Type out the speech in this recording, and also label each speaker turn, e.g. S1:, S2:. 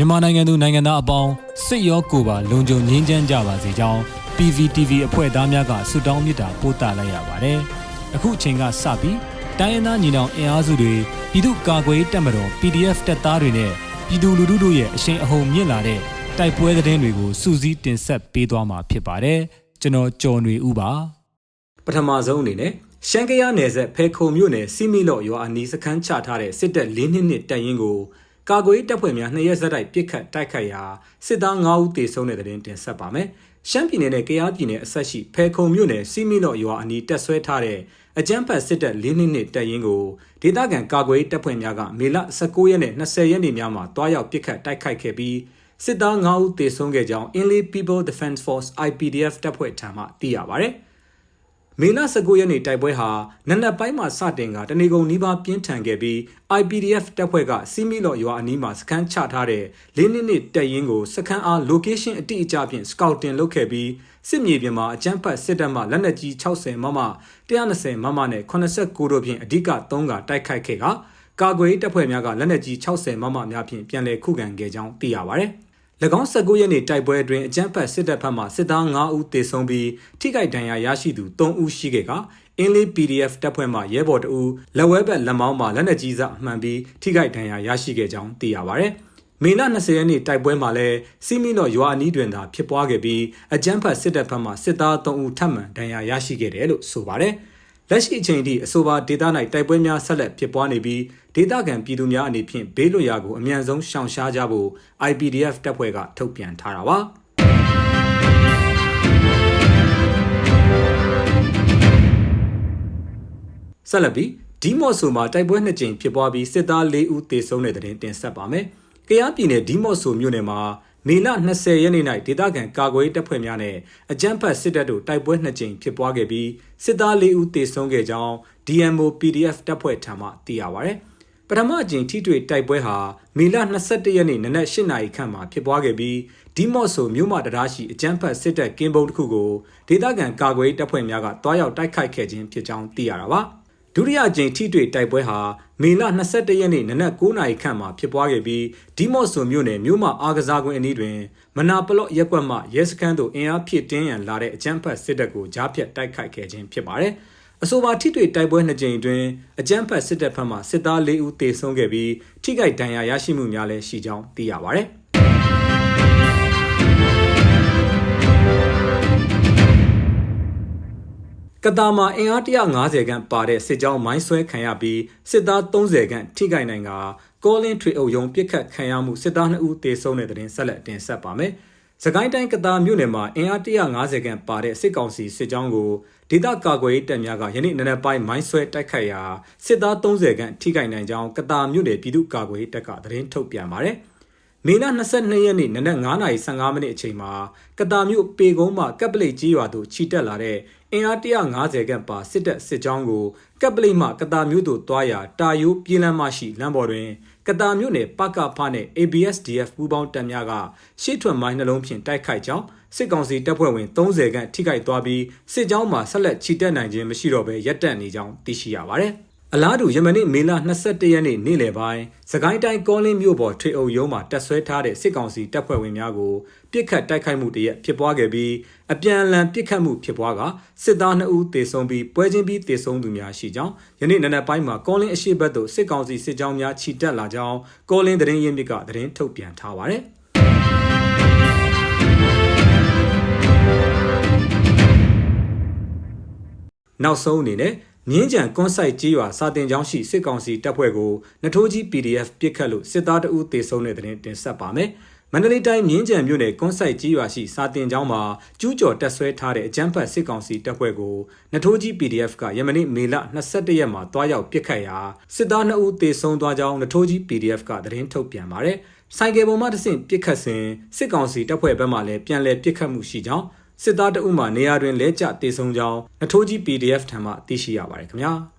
S1: မြန်မာနိုင်ငံသူနိုင်ငံသားအပေါင်းစစ်ရောကိုပါလုံခြုံငြိမ်းချမ်းကြပါစေကြောင်း PVTV အဖွဲ့သားများကဆုတောင်းမေတ္တာပို့သလိုက်ရပါတယ်။အခုအချိန်ကစပြီးတိုင်းရင်းသားညီနောင်အင်အားစုတွေပြည်သူ့ကာကွယ်တပ်မတော် PDF တပ်သားတွေနဲ့ပြည်သူလူထုတို့ရဲ့အရှိန်အဟုန်မြင့်လာတဲ့တိုက်ပွဲသတင်းတွေကိုစူးစီးတင်ဆက်ပေးသွားမှာဖြစ်ပါတယ်။ကျွန်တော်ကျော်နေဦးပါ။ပထမဆုံးအနေနဲ့ရှမ်းကရနယ်ဆက်ဖဲခုံမြို့နယ်စီမီလော့ရွာအနီးစခန်းချထားတဲ့စစ်တပ်၄နှစ်နှစ်တပ်ရင်းကို ကာကွယ်တပ်ဖွဲ့များနှစ်ရက်ဆက်တိုက်ပစ်ခတ်တိုက်ခတ်ရာစစ်သား9ဦးသေဆုံးတဲ့တဲ့တင်ဆက်ပါမယ်။ရှမ်းပြည်နယ်နဲ့ကယားပြည်နယ်အဆက်ရှိဖဲခုံမြို့နယ်စီမီလော့ရွာအနီးတက်ဆွဲထားတဲ့အကြမ်းဖက်စစ်တပ်၄နှစ်နှစ်တပ်ရင်းကိုဒေသခံကာကွယ်တပ်ဖွဲ့များကမေလ19ရက်နဲ့20ရက်နေ့များမှာတွားရောက်ပစ်ခတ်တိုက်ခိုက်ခဲ့ပြီးစစ်သား9ဦးသေဆုံးခဲ့ကြောင်း Inley People Defense Force IPDF တပ်ဖွဲ့ထံမှသိရပါဗျ။ မေလ19ရက်နေ့တိုက်ပွဲဟာနနက်ပိုင်းမှာစတင်ကတနေကုန်နီးပါးပြင်းထန်ခဲ့ပြီး IPDF တပ်ဖွဲ့ကစီမီလော့ရွာအနီးမှာစခန်းချထားတဲ့လေးနှစ်နှစ်တပ်ရင်းကိုစခန်းအား location အတိအကျဖြင့် scouting လုပ်ခဲ့ပြီးစစ်မြေပြင်မှာအကြမ်းဖက်စစ်တပ်မှလက်နက်ကြီး60မမ120မမနဲ့89တို့ဖြင့်အဓိက3ကတိုက်ခိုက်ခဲ့ကကာကွယ်တပ်ဖွဲ့များကလက်နက်ကြီး60မမများဖြင့်ပြန်လည်ခုခံခဲ့ကြောင်းသိရပါဗျ။၎ င်း19ရက်နေ့တိုက်ပွဲအတွင်းအကြမ်းဖက်စစ်တပ်ဘက်မှစစ်သား9ဦးသေဆုံးပြီးထိခိုက်ဒဏ်ရာရရှိသူ3ဦးရှိခဲ့ကအင်းလေး PDF တပ်ဖွဲ့မှရဲဘော်တဦးလက်ဝဲဘက်လက်မောင်းမှလက်နက်ကြီးစမှန်ပြီးထိခိုက်ဒဏ်ရာရရှိခဲ့ကြောင်းသိရပါဗျ။မေလ20ရက်နေ့တိုက်ပွဲမှာလည်းစီမီနော့ရွာအနီးတွင်သာဖြစ်ပွားခဲ့ပြီးအကြမ်းဖက်စစ်တပ်ဘက်မှစစ်သား3ဦးထပ်မံဒဏ်ရာရရှိခဲ့တယ်လို့ဆိုပါတယ်။ လက်ရှိအချိန်ထိအဆိုပါဒေသ၌တိုက်ပွဲများဆက်လက်ဖြစ်ပွားနေပြီးဒေသခံပြည်သူများအနေဖြင့်ဘေးလွတ်ရာကိုအမြန်ဆုံးရှောင်ရှားကြဖို့ IPDF တပ်ဖွဲ့ကထုတ်ပြန်ထားတာပါဆက်လက်ပြီးဒီမော့ဆိုမှာတိုက်ပွဲနှစ်ကြိမ်ဖြစ်ပွားပြီးစစ်သား၄ဦးသေဆုံးတဲ့တဲ့တင်ဆက်ပါမယ်။ကယားပြည်နယ်ဒီမော့ဆိုမြို့နယ်မှာ မေလ20ရက်နေ့၌ဒေသခံကာကွယ်တပ်ဖွဲ့များနဲ့အကြမ်းဖက်စစ်တပ်တို့တိုက်ပွဲနှစ်ကြိမ်ဖြစ်ပွားခဲ့ပြီးစစ်သား၄ဦးသေဆုံးခဲ့ကြောင်း DMO PDF တပ်ဖွဲ့ထံမှသိရပါဗျ။ပထမအကြိမ်ထိတွေ့တိုက်ပွဲဟာမေလ22ရက်နေ့နနက်8နာရီခန့်မှာဖြစ်ပွားခဲ့ပြီးဒီမော့ဆိုမြို့မတရားရှိအကြမ်းဖက်စစ်တပ်ကင်းဘုံတစ်ခုကိုဒေသခံကာကွယ်တပ်ဖွဲ့များကတွားရောက်တိုက်ခိုက်ခဲ့ခြင်းဖြစ်ကြောင်းသိရတာပါ။ ဒုတိယကြိမ်ထိတွေ့တိုက်ပွဲဟာမေလ22ရက်နေ့နနက်9:00နာရီခန့်မှာဖြစ်ပွားခဲ့ပြီးဒီမော့ဆိုမြို့နယ်မြို့မအားကစားကွင်းအနီးတွင်မနာပလော့ရက်ကွက်မှရဲစခန်းသို့အင်အားဖြည့်တင်းရန်လာတဲ့အကြမ်းဖက်စစ်တပ်ကိုကြားဖြတ်တိုက်ခိုက်ခဲ့ခြင်းဖြစ်ပါတယ်။အဆိုပါထိတွေ့တိုက်ပွဲနှစ်ကြိမ်အတွင်းအကြမ်းဖက်စစ်တပ်ဘက်မှစစ်သား၄ဦးသေဆုံးခဲ့ပြီးထိခိုက်ဒဏ်ရာရရှိမှုများလည်းရှိကြောင်းသိရပါတ ကတာမှာအင်အား150ခန့်ပါတဲ့စစ်ကြောင်းမိုင်းဆွဲခံရပြီးစစ်သား30ခန့်ထိခိုက်နိုင်ကကောလင်းထွေအုပ်ယုံပြစ်ခတ်ခံရမှုစစ်သား2ဦးသေဆုံးတဲ့တဲ့ဆက်လက်တင်ဆက်ပါမယ်။စကိုင်းတိုင်းကတာမြို့နယ်မှာအင်အား150ခန့်ပါတဲ့စစ်ကောင်စီစစ်ကြောင်းကိုဒေသကာကွယ်ရေးတပ်များကယနေ့နနက်ပိုင်းမိုင်းဆွဲတိုက်ခိုက်ရာစစ်သား30ခန့်ထိခိုက်နိုင်ကြောင်းကတာမြို့နယ်ပြည်သူ့ကာကွယ်ရေးတပ်ကသတင်းထုတ်ပြန်ပါတယ်။ မေလ22ရက်နေ့နနက်9:15မိနစ်အချိန်မှာကတာမြို့ပေကုန်းမှကပ်ပလိတ်ကြီးရွာသို့ခြိတက်လာတဲ့အင်အား150ခန့်ပါစစ်တပ်စစ်ကြောင်းကိုကပ်ပလိတ်မှကတာမြို့သို့တွားရာတာယိုးပြည်လမ်းမရှိလမ်းပေါ်တွင်ကတာမြို့နယ်ပကဖနဲ့ ABSDF ပူးပေါင်းတပ်များကရှေ့ထွက်မိုင်းနှလုံးဖြင့်တိုက်ခိုက်ကြောင်းစစ်ကောင်စီတပ်ဖွဲ့ဝင်30ခန့်ထိခိုက်သွားပြီးစစ်ကြောင်းမှာဆက်လက်ခြိတက်နိုင်ခြင်းမရှိတော့ဘဲရပ်တန့်နေကြောင်းသိရှိရပါတယ်။ အလားတူယမနေ့မေလ22ရက်နေ့နေ့လယ်ပိုင်းစကိုင်းတိုင်းကောလင်းမြို့ပေါ်ထွေအုပ်ရုံးမှာတက်ဆွဲထားတဲ့စစ်ကောင်စီတပ်ဖွဲ့ဝင်များကိုပြစ်ခတ်တိုက်ခိုက်မှုတရက်ဖြစ်ပွားခဲ့ပြီးအပြန်အလှန်ပြစ်ခတ်မှုဖြစ်ပွားကစစ်သား2ဦးသေဆုံးပြီးပွဲချင်းပြီးသေဆုံးသူများရှိကြောင်းယနေ့နနက်ပိုင်းမှာကောလင်းအရှိတ်ဘက်သို့စစ်ကောင်စီစစ်ကြောင်းများခြိတက်လာကြောင်းကောလင်းသတင်းရင်းမြစ်ကသတင်းထုတ်ပြန်ထားပါတယ်နောက်ဆုံးအနေနဲ့ မြင်းကြံကွန်ဆိုင်ကြီးရွာစာတင်ကျောင်းရှိစစ်ကောင်စီတပ်ဖွဲ့ကိုနထိုးကြီး PDF ပစ်ခတ်လို့စစ်သားတအုပ်သေဆုံးတဲ့တဲ့တင်ဆက်ပါမယ်။မန္တလေးတိုင်းမြင်းကြံမြို့နယ်ကွန်ဆိုင်ကြီးရွာရှိစာတင်ကျောင်းမှာကျူးကျော်တက်ဆွဲထားတဲ့အကြမ်းဖက်စစ်ကောင်စီတပ်ဖွဲ့ကိုနထိုးကြီး PDF ကယမနေ့မေလ22ရက်မှာတွားရောက်ပစ်ခတ်ရာစစ်သား2ဦးသေဆုံးသွားကြောင်းနထိုးကြီး PDF ကသတင်းထုတ်ပြန်ပါတယ်။ဆိုင်ကယ်ပေါ်မှတဆင့်ပစ်ခတ်စဉ်စစ်ကောင်စီတပ်ဖွဲ့ဘက်မှလည်းပြန်လည်ပစ်ခတ်မှုရှိကြောင်း စစ်သားတအုပ်မှနေရာတွင်လဲကျတေဆုံးကြောင်းနထိုးကြီး PDF ထံမှသိရှိရပါတယ်ခင်ဗျာ။